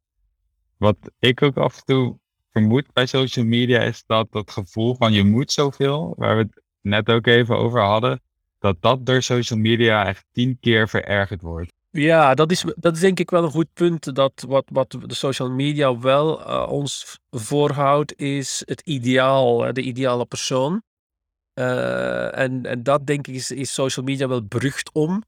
wat ik ook af en toe vermoed bij social media is dat dat gevoel van je moet zoveel, waar we het net ook even over hadden, dat dat door social media echt tien keer verergerd wordt. Ja, dat is, dat is denk ik wel een goed punt. Dat wat, wat de social media wel uh, ons voorhoudt, is het ideaal, de ideale persoon. Uh, en, en dat denk ik is, is social media wel berucht om.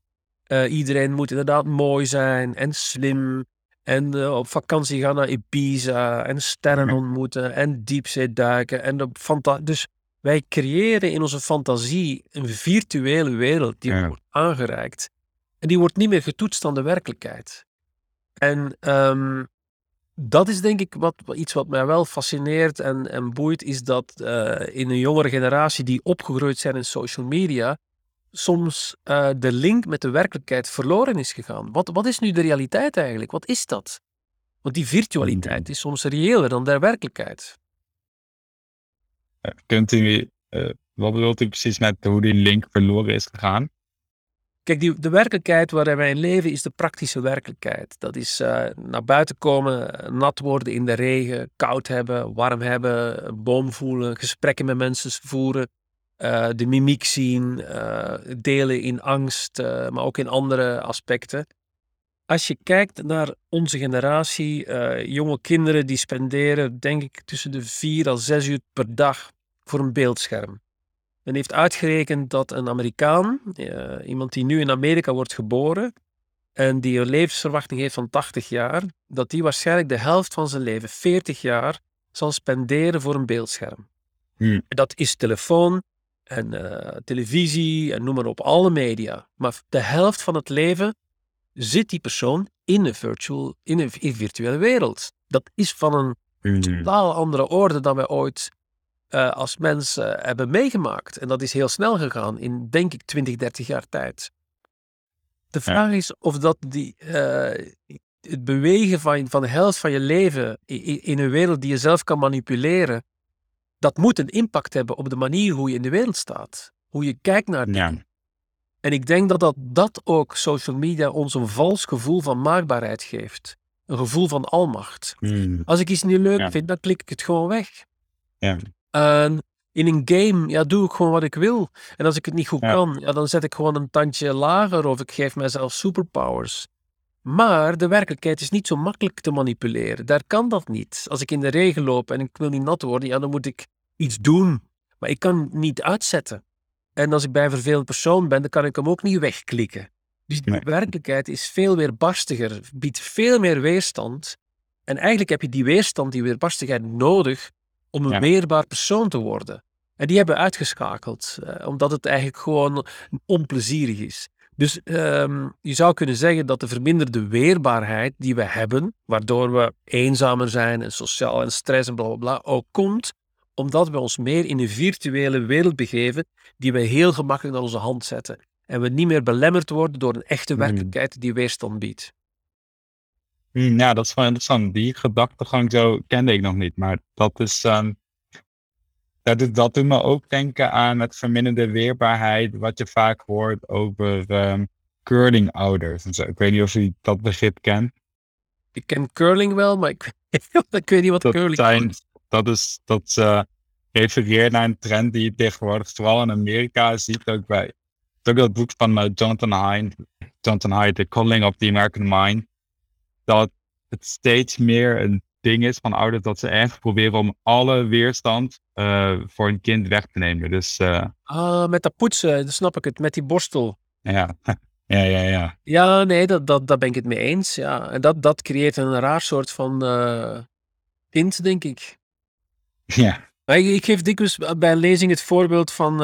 Uh, iedereen moet inderdaad mooi zijn en slim. En op vakantie gaan naar Ibiza en sterren ontmoeten en diepzee duiken. En de fanta dus wij creëren in onze fantasie een virtuele wereld die Ja. wordt aangereikt. En die wordt niet meer getoetst aan de werkelijkheid. En um, dat is denk ik wat, iets wat mij wel fascineert en, en boeit, is dat uh, in een jongere generatie die opgegroeid zijn in social media, soms uh, de link met de werkelijkheid verloren is gegaan. Wat, wat is nu de realiteit eigenlijk? Wat is dat? Want die virtualiteit is soms reëler dan de werkelijkheid. Kunt u, uh, wat bedoelt u precies met hoe die link verloren is gegaan? Kijk, die, de werkelijkheid waarin wij leven is de praktische werkelijkheid. Dat is uh, naar buiten komen, nat worden in de regen, koud hebben, warm hebben, boom voelen, gesprekken met mensen voeren, uh, de mimiek zien, uh, delen in angst, maar ook in andere aspecten. Als je kijkt naar onze generatie, jonge kinderen die spenderen, denk ik, tussen de vier à zes uur per dag voor een beeldscherm. Men heeft uitgerekend dat een Amerikaan, uh, iemand die nu in Amerika wordt geboren en die een levensverwachting heeft van 80 jaar, dat die waarschijnlijk de helft van zijn leven, 40 jaar, zal spenderen voor een beeldscherm. Hmm. Dat is telefoon en uh, televisie en noem maar op, alle media. Maar de helft van het leven zit die persoon in een, virtual, in een virtuele wereld. Dat is van een hmm. totaal andere orde dan wij ooit uh, als mensen hebben meegemaakt. En dat is heel snel gegaan in, denk ik, 20, 30 jaar tijd. De vraag is of dat die, uh, het bewegen van, van de helft van je leven in, in, een wereld die je zelf kan manipuleren, dat moet een impact hebben op de manier hoe je in de wereld staat. Hoe je kijkt naar dingen. Ja. En ik denk dat, dat dat ook social media ons een vals gevoel van maakbaarheid geeft. Een gevoel van almacht. Hmm. Als ik iets niet leuk vind, dan klik ik het gewoon weg. Ja. En in een game ja, doe ik gewoon wat ik wil. En als ik het niet goed kan, ja, dan zet ik gewoon een tandje lager of ik geef mezelf superpowers. Maar de werkelijkheid is niet zo makkelijk te manipuleren. Daar kan dat niet. Als ik in de regen loop en ik wil niet nat worden, ja, dan moet ik iets doen. Maar ik kan niet uitzetten. En als ik bij een vervelend persoon ben, dan kan ik hem ook niet wegklikken. Dus de werkelijkheid is veel weerbarstiger, biedt veel meer weerstand. En eigenlijk heb je die weerstand, die weerbarstigheid nodig om een weerbaar persoon te worden. En die hebben uitgeschakeld, eh, omdat het eigenlijk gewoon onplezierig is. Dus um, je zou kunnen zeggen dat de verminderde weerbaarheid die we hebben, waardoor we eenzamer zijn en sociaal en stress en bla bla bla, ook komt omdat we ons meer in een virtuele wereld begeven die we heel gemakkelijk naar onze hand zetten. En we niet meer belemmerd worden door een echte hmm. werkelijkheid die weerstand biedt. Hmm, ja, dat is wel interessant. Die gedachtegang zo kende ik nog niet. Maar dat is. Um, dat, doet, dat doet me ook denken aan het verminderde weerbaarheid. Wat je vaak hoort over um, curlingouders. En zo. Ik weet niet of u dat begrip kent. Ik ken curling wel, maar ik, ik weet niet wat dat curling zijn, is. Dat is. Dat uh, refereert naar een trend die je tegenwoordig vooral in Amerika ziet. Ook bij. Ook dat boek van uh, Jonathan Haidt. Jonathan Haidt, The Calling of the American Mind dat het steeds meer een ding is van ouders dat ze echt proberen om alle weerstand uh, voor een kind weg te nemen. Dus, uh, ah, met dat poetsen, dan snap ik het, met die borstel. Ja, ja, ja. Ja, ja nee, dat, dat, daar ben ik het mee eens. Ja. En dat, dat creëert een raar soort van uh, kind, denk ik. Ja. Ik, ik geef dikwijls bij een lezing het voorbeeld van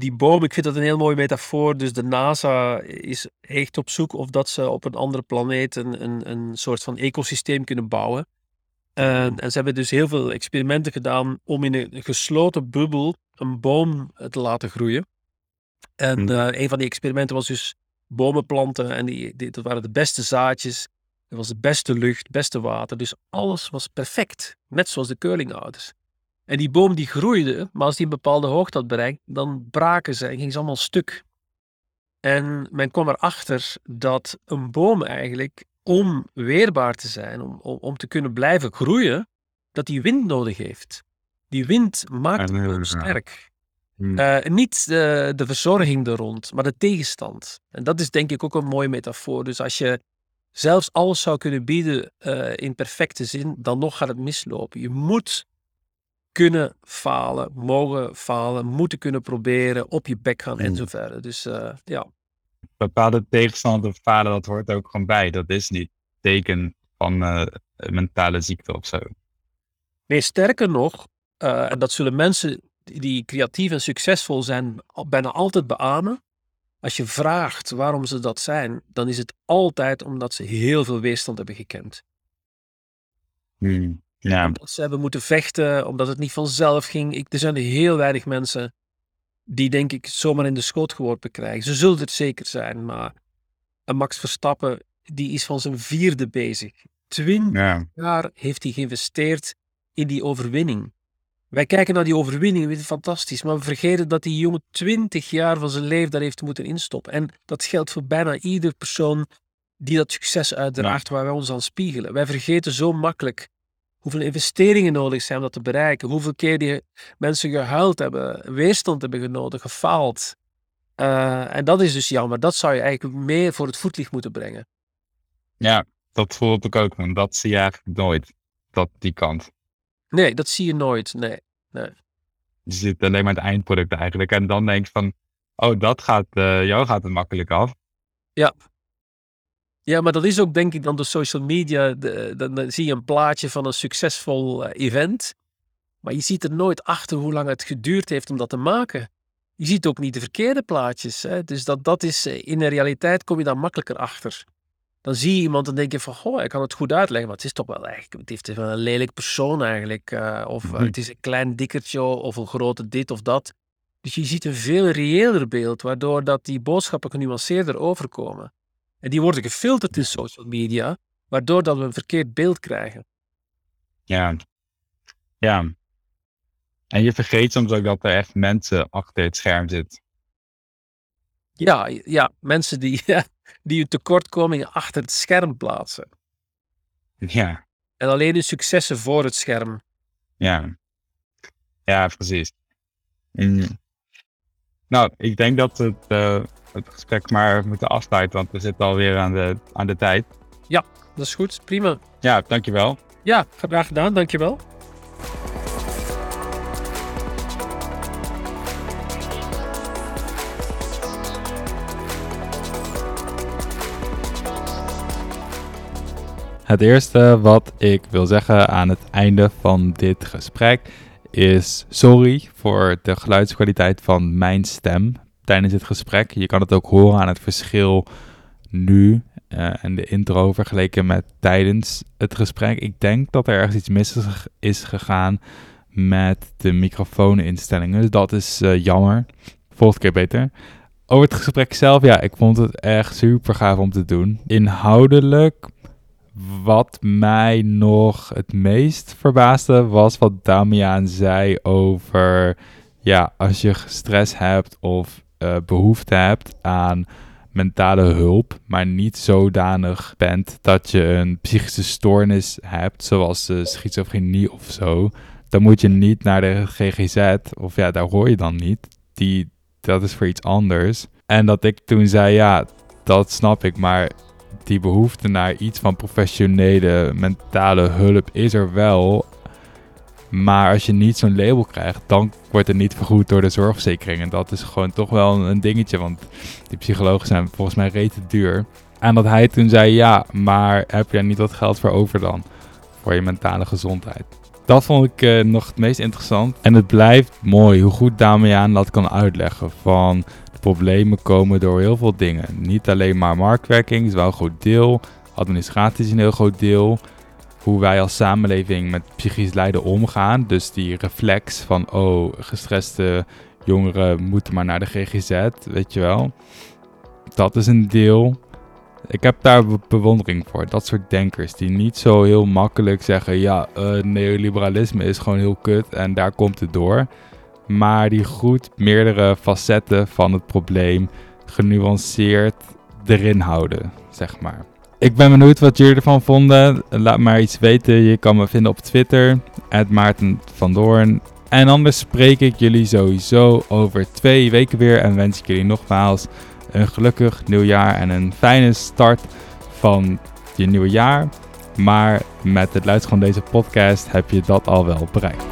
die boom, ik vind dat een heel mooie metafoor. Dus de NASA is echt op zoek of dat ze op een andere planeet een, een, een soort van ecosysteem kunnen bouwen. En, en, ze hebben dus heel veel experimenten gedaan om in een gesloten bubbel een boom te laten groeien. En uh, een van die experimenten was dus bomen planten en die, die, dat waren de beste zaadjes. Er was de beste lucht, beste water. Dus alles was perfect. Net zoals de curlingouders. En die boom die groeide, maar als die een bepaalde hoogte had bereikt, dan braken ze en gingen ze allemaal stuk. En men kwam erachter dat een boom eigenlijk, om weerbaar te zijn, om, om, om te kunnen blijven groeien, dat die wind nodig heeft. Die wind maakt hem sterk. Hmm. Uh, niet de, de verzorging er rond, maar de tegenstand. En dat is denk ik ook een mooie metafoor. Dus als je zelfs alles zou kunnen bieden uh, in perfecte zin, dan nog gaat het mislopen. Je moet kunnen falen, mogen falen, moeten kunnen proberen, op je bek gaan en mm. zo verder. Dus uh, ja. Bepaalde tegenstander falen, dat hoort ook gewoon bij. Dat is niet teken van uh, mentale ziekte of zo. Nee, sterker nog, uh, en dat zullen mensen die creatief en succesvol zijn bijna altijd beamen. als je vraagt waarom ze dat zijn, dan is het altijd omdat ze heel veel weerstand hebben gekend. Hmm. Ja, ze hebben moeten vechten, omdat het niet vanzelf ging. Ik, er zijn heel weinig mensen die, denk ik, zomaar in de schoot geworpen krijgen. Ze zullen het zeker zijn, maar een Max Verstappen, die is van zijn vierde bezig. Twintig ja, jaar heeft hij geïnvesteerd in die overwinning. Wij kijken naar die overwinning, we fantastisch, maar we vergeten dat die jongen twintig jaar van zijn leven daar heeft moeten instoppen. En dat geldt voor bijna ieder persoon die dat succes uitdraagt waar wij ons aan spiegelen. Wij vergeten zo makkelijk hoeveel investeringen nodig zijn om dat te bereiken, hoeveel keer die mensen gehuild hebben, weerstand hebben genoten, gefaald. Eh, en dat is dus jammer. Dat zou je eigenlijk meer voor het voetlicht moeten brengen. ja, dat voel ik ook. Want dat zie je eigenlijk nooit. Dat, die kant. Nee, dat zie je nooit. Nee. Je ziet alleen maar het eindproduct eigenlijk. En dan denk je van, oh, dat gaat, eh, jou gaat het makkelijk af. Ja, maar dat is ook denk ik dan door social media. de- dan, dan zie je een plaatje van een succesvol eh, event. Maar je ziet er nooit achter hoe lang het geduurd heeft om dat te maken. Je ziet ook niet de verkeerde plaatjes. Hè? Dus dat, dat is, eh, in de realiteit kom je daar makkelijker achter. Dan zie je iemand en denk je van, goh, ik kan het goed uitleggen. Maar het is toch wel eigenlijk, het heeft wel een lelijk persoon eigenlijk. eh, of Mhm. het is een klein dikkertje of een grote dit of dat. Dus je ziet een veel reëler beeld, waardoor dat die boodschappen genuanceerder overkomen. En die worden gefilterd in social media, waardoor dat we een verkeerd beeld krijgen. Ja. Ja. En je vergeet soms ook dat er echt mensen achter het scherm zitten. Ja, ja mensen die, die hun tekortkomingen achter het scherm plaatsen. Ja, En alleen hun successen voor het scherm. ja. Ja, precies. En- nou, ik denk dat het, eh, het gesprek maar moeten afsluiten, want we zitten alweer aan de, aan de tijd. Dat is goed, prima. Ja, dankjewel. Ja, graag gedaan, dankjewel. Het eerste wat ik wil zeggen aan het einde van dit gesprek is sorry voor de geluidskwaliteit van mijn stem tijdens dit gesprek. Je kan het ook horen aan het verschil nu eh, en de intro vergeleken met tijdens het gesprek. Ik denk dat er ergens iets mis is geg- is gegaan met de microfooninstellingen. Dus dat is eh, jammer. Volgende keer beter. Over het gesprek zelf, ja, ik vond het echt super gaaf om te doen. Inhoudelijk wat mij nog het meest verbaasde was wat Damian zei over, ja, als je stress hebt of eh, behoefte hebt aan mentale hulp, maar niet zodanig bent dat je een psychische stoornis hebt, zoals eh, schizofrenie of zo, dan moet je niet naar de GGZ, of ja, daar hoor je dan niet. Die, dat is voor iets anders. En dat ik toen zei, ja, dat snap ik, maar die behoefte naar iets van professionele mentale hulp is er wel. Maar als je niet zo'n label krijgt, dan wordt het niet vergoed door de zorgverzekering. En dat is gewoon toch wel een, dingetje, want die psychologen zijn volgens mij rete duur. En dat hij toen zei, ja, maar heb er niet wat geld voor over dan? Voor je mentale gezondheid. Dat vond ik eh, nog het meest interessant. En het blijft mooi hoe goed Damian dat kan uitleggen. Van de problemen komen door heel veel dingen. Niet alleen maar marktwerking is wel een groot deel. Administratie is een heel groot deel. Hoe wij als samenleving met psychisch lijden omgaan. Dus die reflex van, oh, gestreste jongeren moeten maar naar de GGZ, weet je wel. Dat is een deel. Ik heb daar be- bewondering voor. Dat soort denkers die niet zo heel makkelijk zeggen: ja, eh, neoliberalisme is gewoon heel kut en daar komt het door. Maar die goed meerdere facetten van het probleem genuanceerd erin houden, zeg maar. Ik ben benieuwd wat jullie ervan vonden. Laat maar iets weten. Je kan me vinden op Twitter, Maarten van Doorn. En anders spreek ik jullie sowieso over twee weken weer. En wens ik jullie nogmaals een gelukkig nieuwjaar en een fijne start van je nieuwe jaar. Maar met het luisteren van deze podcast heb je dat al wel bereikt.